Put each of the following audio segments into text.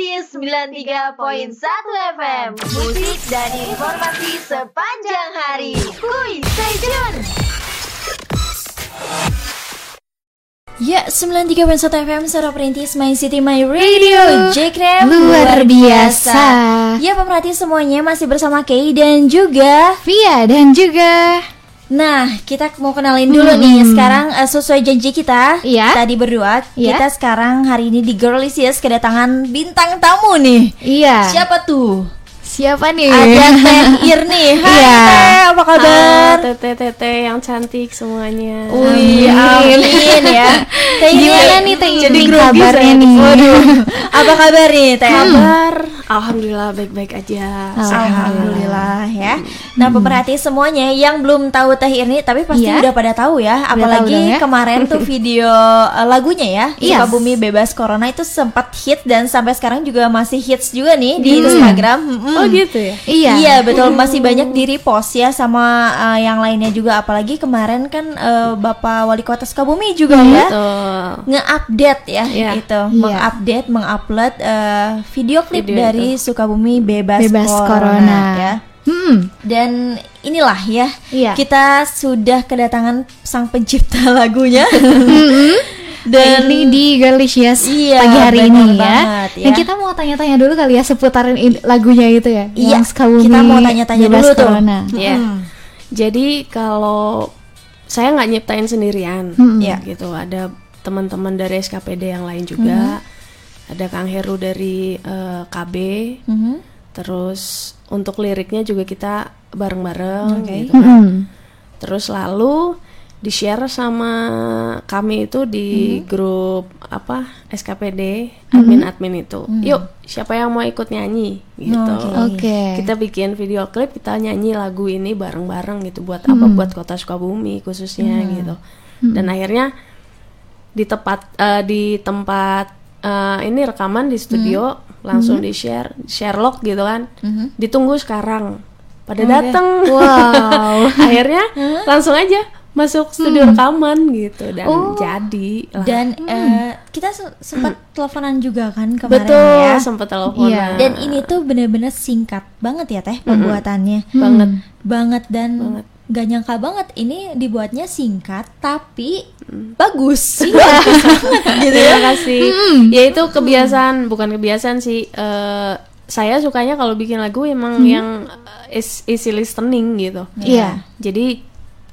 Perintis 93.1 FM Musik dan informasi sepanjang hari. Kuy, stay tune Ya, 93.1 FM Suara Perintis My City My Radio Jekrem Luar biasa. Ya pemerhati semuanya masih bersama Kay dan juga Via dan juga Nah, kita mau kenalin dulu nih Sekarang eh, sesuai janji kita Iya. Tadi berdua Iya. Kita sekarang hari ini di Girlicious Kedatangan bintang tamu nih Iya. Siapa tuh? Siapa nih? Ada Teh Irni Hai Iya. Teh, apa kabar? Tete-tete yang cantik semuanya. Wih, amin ya Teh Irni, Gimana nih Teh Jadi Irni grogi kabarnya saya. nih? Waduh, apa kabar nih Teh? Kabar, alhamdulillah baik-baik aja. Alhamdulillah ya. Nah, pemerhati semuanya yang belum tahu Teh Irni tapi pasti Iya. udah pada tahu ya. tahu Apalagi dong ya. kemarin tuh video eh, lagunya ya, Yes. Sukabumi Bebas Corona itu sempat hit dan sampai sekarang juga masih hits juga nih di Hmm. Instagram. Mm-mm. Oh gitu ya. Iya. Iya betul masih banyak di repost ya sama eh, yang lainnya juga apalagi kemarin kan eh, Bapak Wali Kota Sukabumi juga ya Tuh. nge-update ya Iya. itu Iya. mengupdate mengupload eh, video klip Video dari Sukabumi bebas, Bebas corona, corona. ya Hmm. dan inilah ya Iya. kita sudah kedatangan sang pencipta lagunya dan ini di Galicious Iya, pagi hari ini ya. banget, ya. Dan kita mau tanya-tanya dulu kali ya seputaran in- lagunya itu ya. Iya, yang Sukabumi kita mau tanya-tanya Bebas dulu tuh. Corona. Ya. Mm. Jadi kalau saya nggak nyiptain sendirian, Hmm. ya gitu. Ada teman-teman dari SKPD yang lain juga. Ada Kang Heru dari eh, KB. Mhm. Terus untuk liriknya juga kita bareng-bareng Oke. gitu kan. Mm-mm. Terus lalu di share sama kami itu di grup apa SKPD admin-admin itu. Yuk, siapa yang mau ikut nyanyi gitu. Oke. Kita bikin video klip, kita nyanyi lagu ini bareng-bareng gitu buat apa? Buat Kota Sukabumi khususnya gitu. Dan akhirnya di tempat eh, di tempat eh, ini rekaman di studio langsung di share Sherlock gitu kan. Ditunggu sekarang. Pada datang. Wow. akhirnya langsung aja masuk studio rekaman gitu dan jadi lah. dan eh, kita se- sempat teleponan juga kan kemarin betul ya sempat teleponan Iya. dan ini tuh bener-bener singkat banget ya teh pembuatannya banget banget dan Banget. Gak nyangka banget ini dibuatnya singkat tapi bagus. Gitu ya. Kasih. Ya itu kebiasaan bukan kebiasaan sih. Eh, saya sukanya kalau bikin lagu emang yang eh, is- easy listening gitu. Iya. jadi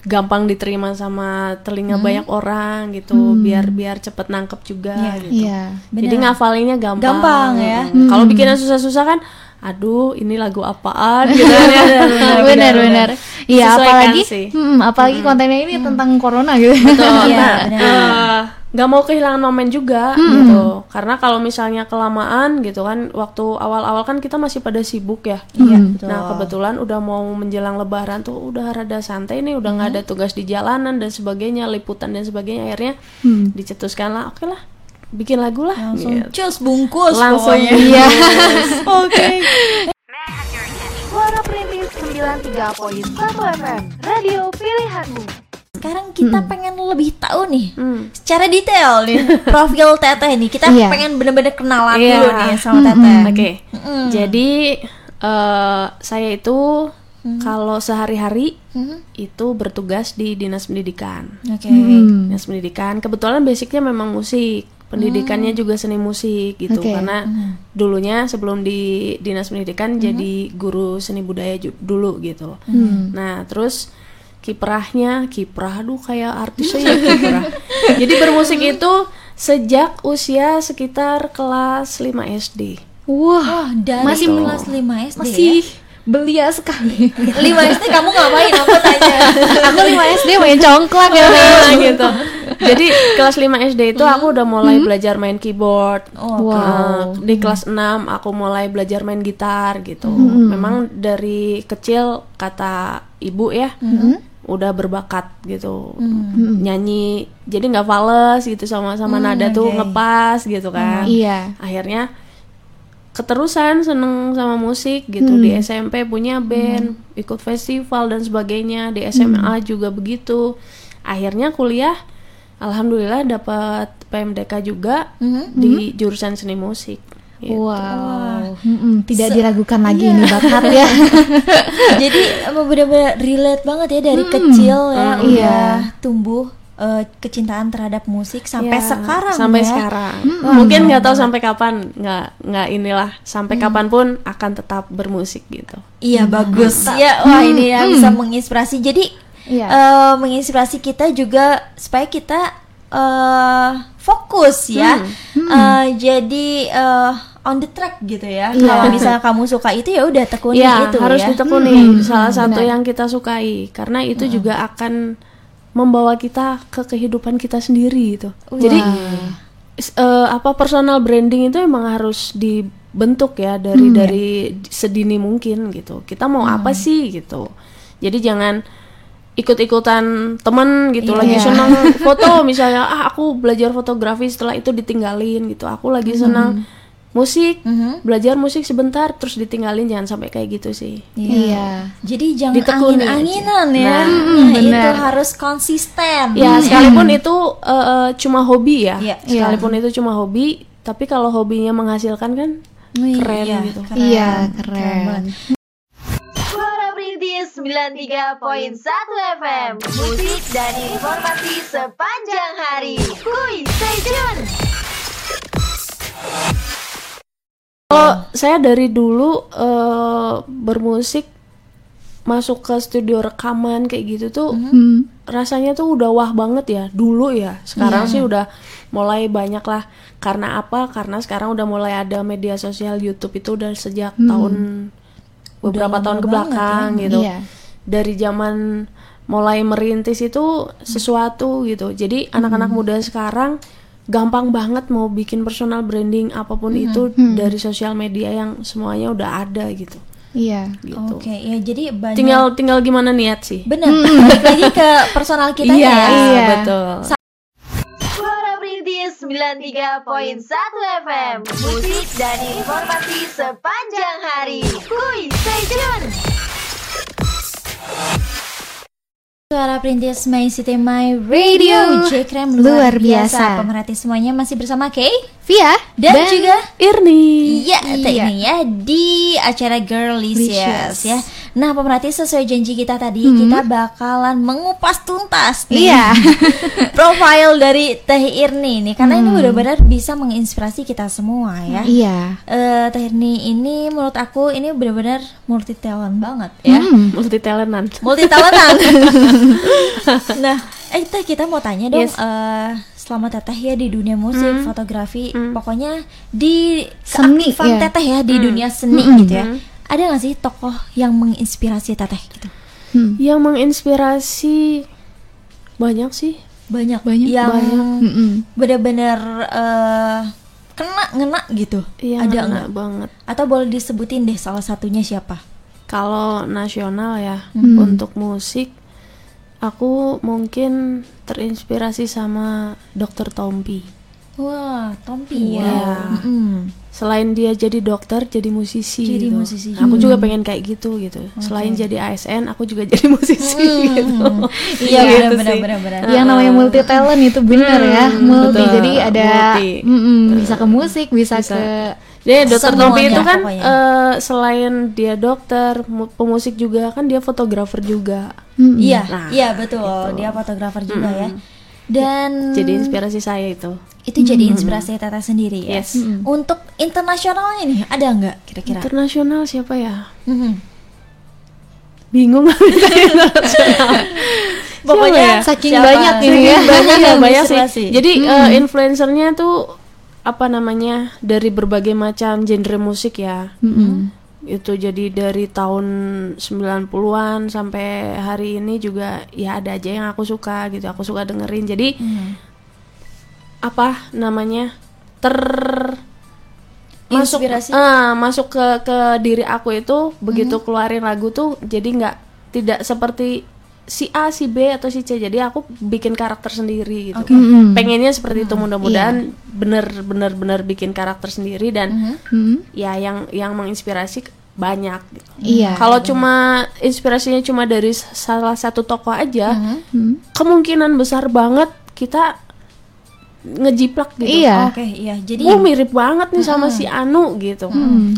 gampang diterima sama telinga banyak orang gitu biar biar cepet nangkep juga gitu. Iya. jadi ngafalinnya gampang. Gampang ya. Mm. kalau bikinnya susah-susah kan aduh ini lagu apaan gitu kan ya Benar-benar. Iya, apalagi sih. mm, apalagi kontennya ini tentang corona gitu. Betul. Eh, nggak mau kehilangan momen juga gitu. Karena kalau misalnya kelamaan gitu kan, waktu awal-awal kan kita masih pada sibuk ya. Iya, betul. Nah kebetulan udah mau menjelang Lebaran tuh udah rada santai nih, udah nggak ada tugas di jalanan dan sebagainya, liputan dan sebagainya. Akhirnya dicetuskan lah, oke lah, bikin lagu lah. langsung gitu. cus bungkus Langsung pokoknya. iya. oke Suara Perintis 93.1 FM Radio pilihanmu sekarang kita pengen lebih tahu nih Hmm. secara detail nih profil teteh nih kita Iya. pengen bener-bener kenalan Iya. dulu nih sama teteh Oke, jadi eh, saya itu kalau sehari-hari itu bertugas di dinas pendidikan. oke Hmm. Dinas pendidikan kebetulan basicnya memang musik, pendidikannya juga seni musik gitu. Oke. Karena dulunya sebelum di dinas pendidikan jadi guru seni budaya dulu gitu. Nah terus kiprahnya kiprah aduh kayak artisnya ya kiprah. jadi bermusik itu sejak usia sekitar kelas 5 SD. Wah, Wah, dari Masih- kelas 5 SD masih ya? belia sekali. 5 SD kamu ngapain? Aku tanya. Aku 5 SD main congklak ya. Gitu. Jadi kelas 5 SD itu aku udah mulai belajar main keyboard. Oh, Nah, di kelas 6 aku mulai belajar main gitar gitu. Memang dari kecil kata ibu ya, udah berbakat gitu. Nyanyi. Jadi nggak fales gitu sama sama nada tuh ngepas gitu kan. Iya. Akhirnya keterusan seneng sama musik gitu. Di SMP punya band ikut festival dan sebagainya. Di SMA juga begitu. Akhirnya kuliah alhamdulillah dapat PMDK juga di jurusan seni musik. Wow. Mm-mm, tidak diragukan lagi nih bakat ya. Jadi benar-benar relate banget ya dari kecil ya Hmm, udah iya. tumbuh eh, kecintaan terhadap musik sampai Ya, sekarang sampai ya. sekarang. Mungkin nggak tahu sampai kapan nggak nggak inilah sampai kapan pun akan tetap bermusik gitu. Iya bagus. Ya wah ini ya bisa menginspirasi. Jadi Iya. eh, menginspirasi kita juga supaya kita eh fokus ya. Eh, jadi eh, on the track gitu ya. Iya. kalau misalnya kamu suka itu ya udah tekuni ya itu harus ya. ditekuni. Hmm, salah satu benar. yang kita sukai. Karena itu juga akan membawa kita ke kehidupan kita sendiri gitu. Jadi s- eh, apa personal branding itu emang harus dibentuk ya dari dari sedini mungkin gitu. Kita mau apa sih gitu. Jadi jangan ikut-ikutan temen gitu lagi Iya. senang foto misalnya ah aku belajar fotografi setelah itu ditinggalin gitu aku lagi senang musik Mhm. belajar musik sebentar terus ditinggalin jangan sampai kayak gitu sih Iya. Jadi jangan Ditekuni angin-anginan aja. ya. Nah, Nah, itu benar. harus konsisten. ya sekalipun itu eh, eh, cuma hobi ya Iya. sekalipun itu cuma hobi tapi kalau hobinya menghasilkan kan keren iya, gitu. Iya, banget. keren. Suara Perintis 93.1 FM Musik dan informasi sepanjang hari Kuy, stay tune Kalau saya dari dulu eh, bermusik masuk ke studio rekaman kayak gitu tuh Hmm. rasanya tuh udah wah banget ya dulu ya. Sekarang sih udah mulai banyak lah. Karena apa? Karena sekarang udah mulai ada media sosial YouTube itu udah sejak tahun beberapa lama tahun ke banget belakang ya. gitu. Iya. Dari zaman mulai merintis itu sesuatu gitu. Jadi anak-anak muda sekarang gampang banget mau bikin personal branding apa pun itu dari sosial media yang semuanya udah ada gitu. Iya. gitu. Oke, ya jadi banyak Tinggal tinggal gimana niat sih. benar. Balik lagi ke personal kita iya, ya. Iya. betul. Suara Perintis 93.1 FM Musik dan informasi sepanjang hari Kuy, stay tune Suara Perintis My City My Radio J-Krem luar, Luar biasa. biasa. Pemerhati semuanya masih bersama Kay Via dan, juga Irni. Iya, Iya. ini ya di acara Girlicious Licious. ya. Nah, pemerhati sesuai janji kita tadi, kita bakalan mengupas tuntas nih Iya. profil dari Teh Irni nih karena ini benar-benar bisa menginspirasi kita semua ya. Iya. Eh, Teh Irni ini menurut aku ini benar-benar multi talent banget ya. Hmm. Multi talentan. Multi talentan. nah, eh Teh kita mau tanya dong Yes. eh, selama Teteh ya di dunia musik, fotografi, pokoknya di Seni, keaktifan ya. Teteh ya di dunia seni gitu ya. Ada nggak sih tokoh yang menginspirasi Teteh gitu? Hmm. Yang menginspirasi banyak sih. Banyak, Banyak, yang Mm-mm. benar-benar eh, kena ngena gitu. Iya, Ada nggak? banget. Atau boleh disebutin deh salah satunya siapa? Kalau nasional ya Hmm. untuk musik aku mungkin terinspirasi sama Dr. Tompi. Wah, Tompi Iya. ya. Mm-mm. Selain dia jadi dokter, jadi musisi. Jadi gitu. musisi Aku juga pengen kayak gitu gitu. Selain jadi ASN, aku juga jadi musisi gitu. Iya Gitu benar-benar sih. benar-benar. Yang namanya multi talent itu bener ya, multi. betul. Jadi ada Multi. mm-mm, bisa ke musik, bisa, Bisa. ke Jadi dokter Tompi itu kan pokoknya. eh, selain dia dokter, mu- pemusik juga kan dia fotografer juga. Mm-mm. Iya, Nah, iya betul. Dia fotografer juga ya. Dan Jadi inspirasi saya itu. Itu jadi inspirasi Teteh sendiri ya. Yes. Untuk internasionalnya nih ada nggak kira-kira? Internasional siapa ya? Mhm. Bingung Pokoknya Saking siapa? banyak ini ya. Saking banyak yang banyak menginspirasi. sih. Jadi eh, influencernya tuh apa namanya dari berbagai macam genre musik ya. Mm-mm. Itu jadi dari tahun 90-an sampai hari ini juga ya ada aja yang aku suka gitu. Aku suka dengerin. Jadi Mhm. Apa namanya? ter masuk Inspirasi. ah, masuk ke ke diri aku itu begitu keluarin lagu tuh jadi nggak tidak seperti si A si B atau si C jadi aku bikin karakter sendiri gitu Mm-mm. pengennya seperti itu mudah-mudahan bener bener bener bikin karakter sendiri dan Mm-mm. ya yang yang menginspirasi banyak gitu. Iya. kalau cuma inspirasinya cuma dari salah satu tokoh aja Mm. kemungkinan besar banget kita ngejiplak gitu Iya. Oke, iya. Jadi Gue mirip banget nih sama si Anu gitu.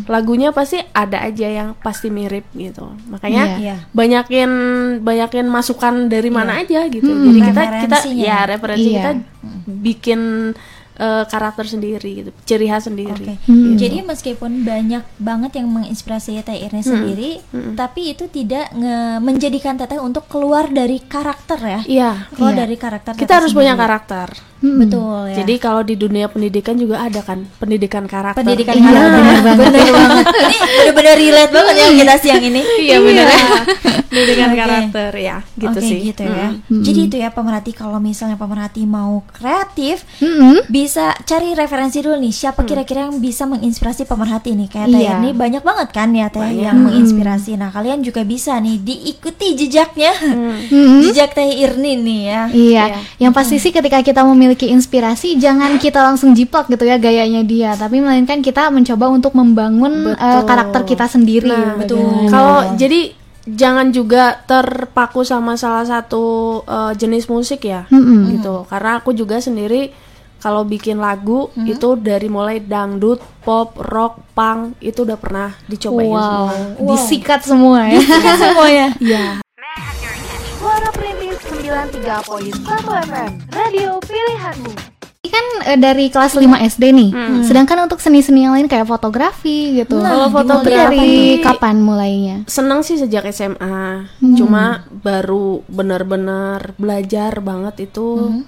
Lagunya pasti ada aja yang pasti mirip gitu. Makanya Iya. banyakin banyakin masukan dari mana aja gitu. Jadi kita kita ya referensi Iya. kita bikin eh, karakter sendiri gitu, ciri khas sendiri. Oke. Hmm. Jadi meskipun banyak banget yang menginspirasi Teh Irni sendiri, tapi itu tidak nge- menjadikan Teteh untuk keluar dari karakter ya. Iya. Keluar Iya. dari karakter. Kita harus punya sendiri. Karakter. Betul ya. Jadi kalau di dunia pendidikan juga ada kan pendidikan karakter. pendidikan Iya, karakter. benar banget. Benar banget. Ini benar-benar relate banget ya kita siang ini. Iya benar. pendidikan Oke. karakter ya, gitu Oke, sih. gitu ya. Mm. Jadi itu ya pemerhati kalau misalnya pemerhati mau kreatif, Mm-mm. bisa cari referensi dulu nih siapa kira-kira yang bisa menginspirasi pemerhati nih kayak Teh Iya. Irni banyak banget kan ya Teh yang menginspirasi. Nah kalian juga bisa nih diikuti jejaknya, Mm-mm. jejak Teh Irni nih ya. Iya, yang pasti sih ketika kita memiliki inspirasi jangan kita langsung jiplak gitu ya gayanya dia, tapi melainkan kita mencoba untuk membangun Betul. karakter kita sendiri. Nah, betul. Kalau jadi jangan juga terpaku sama salah satu uh, jenis musik ya, Mm-mm. gitu. Karena aku juga sendiri kalau bikin lagu itu dari mulai dangdut, pop, rock, punk itu udah pernah dicobain Wow, semua. disikat semua ya. semuanya. Iya. Suara Perintis 93.1 FM, radio pilihanmu. Ini kan eh, dari kelas 5 SD nih. Sedangkan untuk seni-seni yang lain kayak fotografi gitu. Nah, Kalau gimana fotografi dari kapan mulainya? Seneng sih sejak SMA, cuma baru benar-benar belajar banget itu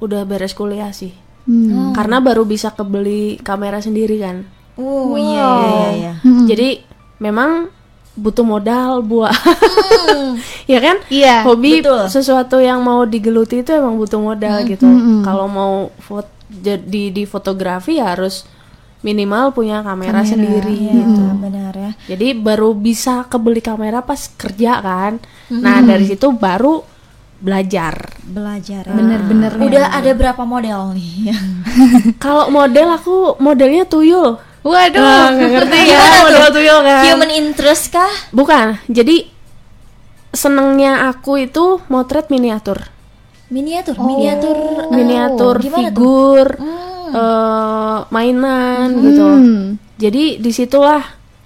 udah beres kuliah sih. Hmm. Karena baru bisa kebeli kamera sendiri kan. Oh iya iya iya. Hmm. Jadi memang butuh modal buat ya kan Iya, hobi betul. sesuatu yang mau digeluti itu emang butuh modal gitu Mm-mm. kalau mau fot jadi di fotografi ya harus minimal punya kamera, sendiri Iya, gitu benar ya. jadi baru bisa kebeli kamera pas kerja kan nah dari situ baru belajar Belajar ya. Bener-bener Udah ada berapa model nih? kalau model aku modelnya tuyul Waduh, Ah, nggak ngerti ya Gimana tuh? model tuyul kan Human interest kah? bukan jadi senengnya aku itu motret miniatur Miniatur, miniatur, eh, miniatur tuh? figur Hmm. eh, mainan gitu Hmm. jadi di situlah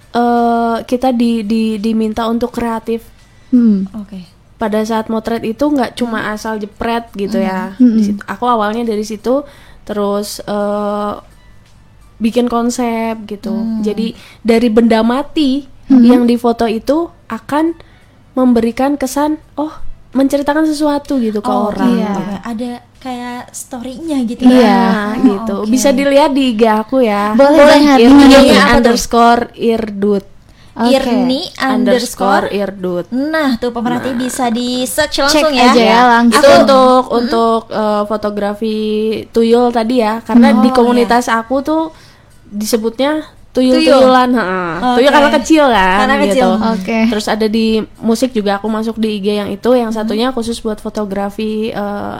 eh, kita di, di diminta untuk kreatif Hmm. Oke. pada saat motret itu nggak cuma asal jepret gitu ya Hmm. Di situ- aku awalnya dari situ terus eh, bikin konsep gitu Hmm. jadi dari benda mati yang difoto itu akan memberikan kesan oh menceritakan sesuatu gitu ke Oh, orang iya. oke. Ada kayak story-nya gitu Iya. ya. Nah, Oh, gitu. oke. Bisa dilihat di IG aku ya. Boleh banget. Irni underscore irdut. Oke. Irni underscore. irdut. Nah, tuh pemerhati bisa di search langsung Cek ya. aja ya langsung. Itu untuk untuk eh, fotografi tuyul tadi ya. Karena di Oh, komunitas aku tuh disebutnya Tuyul. tuyul-tuyulan, heeh. Oke. Tuyul karena kecil kan Karena gitu. kecil. Oke. Terus ada di musik juga aku masuk di IG yang itu, yang satunya khusus buat fotografi eh,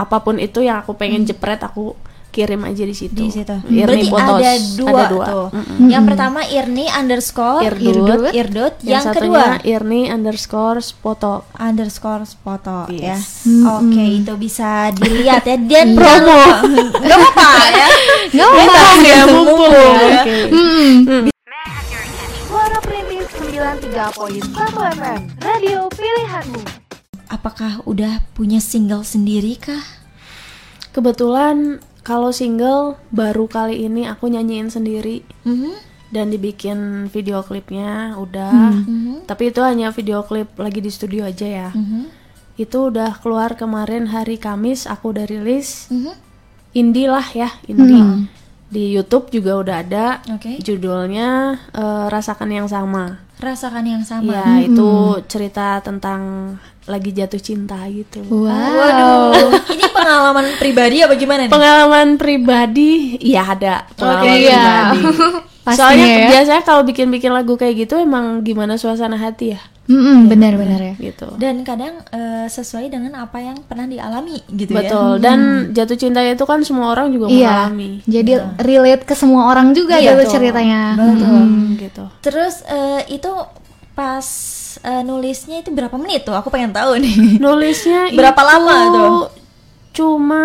apa pun itu yang aku pengen jepret aku kirim aja di situ. Di situ. Irni Berarti Potos. ada dua, Ada dua. tuh. Mm-mm. Yang pertama Irni underscore Irdut. Irdut. Yang, Yang, satunya kedua Irni underscore foto. underscore foto ya. Yes. Oke, itu bisa dilihat ya. Dan Promo. Gak apa-apa ya. Nggak apa-apa. ya mumpung. Oke. Suara Perintis 93.1 FM, radio pilihanmu. Apakah udah punya single sendiri kah? Kebetulan kalau single baru kali ini aku nyanyiin sendiri Mhm. dan dibikin video klipnya udah. Mhm. Tapi itu hanya video klip lagi di studio aja ya. Mhm. Itu udah keluar kemarin hari Kamis aku udah rilis. Mhm. Indie lah ya, indie. Di YouTube juga udah ada. Oke. Judulnya eh, Rasakan yang sama. Rasakan yang sama. Ya, itu cerita tentang lagi jatuh cinta gitu. Wow. Waduh, ini pengalaman pribadi apa gimana nih? Pengalaman pribadi, iya ada pengalaman Oke, iya. pribadi. Pastinya Soalnya ya. biasanya kalau bikin-bikin lagu kayak gitu emang gimana suasana hati ya, Mm-mm, benar-benar ya. gitu. Dan kadang eh, sesuai dengan apa yang pernah dialami gitu ya. Betul. Dan jatuh cinta itu kan semua orang juga Iya. mengalami. Jadi relate ke semua orang juga Iya, gitu betul. ceritanya. Betul. Hmm, gitu. Terus eh, itu pas eh, nulisnya itu berapa menit tuh? Aku pengen tahu nih. Nulisnya Berapa itu lama tuh? Cuma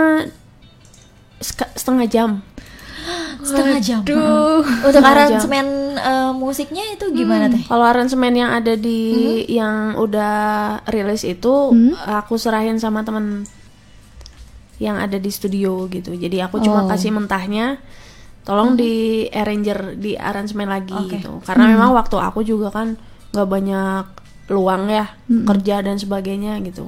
setengah jam setengah jam. Duh. Untuk aransemen eh, musiknya itu gimana teh? Kalau aransemen yang ada di Hmm? yang udah rilis itu aku serahin sama temen yang ada di studio gitu. Jadi aku cuma Oh. kasih mentahnya, tolong di arranger di aransemen lagi Hmm. Oke. gitu. Karena memang waktu aku juga kan nggak banyak luang ya Hmm. kerja dan sebagainya gitu.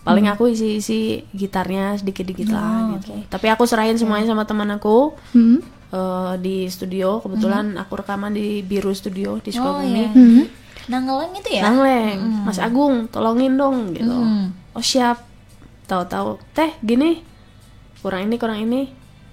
Paling aku isi-isi gitarnya sedikit-dikit lah Oh, gitu. oke. Tapi aku serahin semuanya sama teman aku Hmm. eh, di studio. Kebetulan aku rekaman di Biru Studio di Hmm. Oh Sukabumi. iya. Hmm. Nangelan itu ya? Nangleng, Mas Agung, tolongin dong gitu. Hmm. Oh siap. Tahu-tahu, teh gini, kurang ini kurang ini.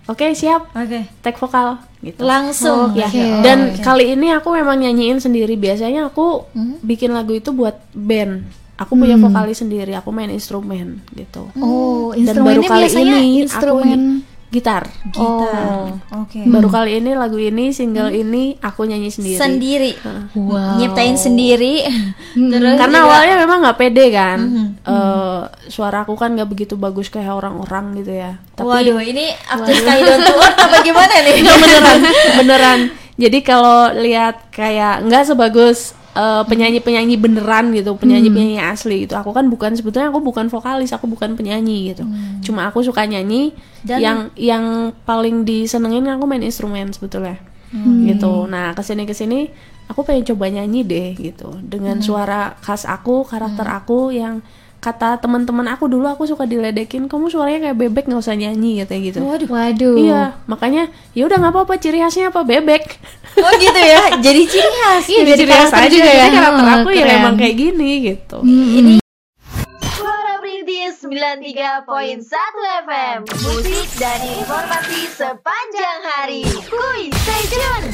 Oke siap, Oke. tag vokal gitu. Langsung. Ya. Oke. Dan kali ini aku memang nyanyiin sendiri. Biasanya aku Hmm. bikin lagu itu buat band. Aku punya vokalis sendiri, aku main instrumen gitu. Oh, Dan baru instrumennya kali biasanya ini instrumen aku gitar. Gitar. Oke. Baru kali ini lagu ini, single ini aku nyanyi sendiri. Sendiri. Wow. Nyiptain sendiri. Terus karena juga- awalnya memang nggak pede kan Eh, suara aku kan nggak begitu bagus kayak orang-orang gitu ya tapi Waduh, ini after sky don't to earth apa gimana nih? Nggak, beneran beneran jadi kalau lihat kayak nggak sebagus eh, penyanyi-penyanyi beneran gitu penyanyi-penyanyi asli gitu. Aku kan bukan sebetulnya aku bukan vokalis aku bukan penyanyi gitu. Cuma aku suka nyanyi Dan- yang yang paling disenengin aku main instrumen sebetulnya. Gitu. Nah ke sini ke sini aku pengen coba nyanyi deh gitu. Dengan suara khas aku karakter aku yang kata teman-teman aku dulu aku suka diledekin kamu suaranya kayak bebek nggak usah nyanyi katanya gitu. Waduh. Waduh. iya makanya ya udah nggak apa-apa ciri khasnya apa? Bebek oh gitu ya? Jadi ciri khas. Iya jadi ciri khas aja juga gitu. ya. Karakter oh, aku yang emang kayak gini gitu. Hmm, ini hmm. suara perintis 93.1 FM musik dan informasi sepanjang hari. Kuy stay tune.